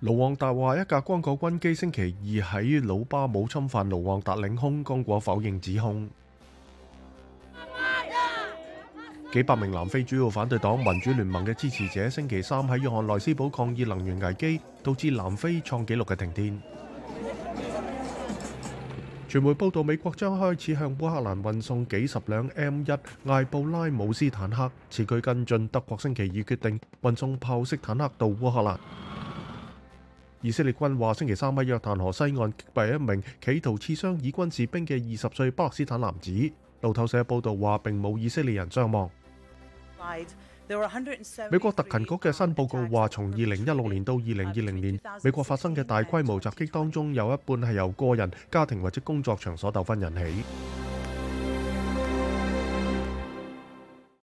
卢旺达话一架光果军机星期二喺鲁巴姆侵犯卢旺达领空，光果否认指控。几百名南非主要反对党民主联盟嘅支持者星期三喺约翰内斯堡抗议能源危机导致南非创纪录嘅停电。传媒报道美国将开始向乌克兰运送几十辆 M 一艾布拉姆斯坦克，此据跟进德国星期二决定运送炮式坦克到乌克兰。以色列军话星期三喺约旦河西岸击毙一名企图刺伤以军士兵嘅二十岁巴勒斯坦男子。路透社报道话，并冇以色列人伤亡。美国特勤局嘅新报告话，从二零一六年到二零二零年，美国发生嘅大规模袭击当中，有一半系由个人、家庭或者工作场所纠纷引起。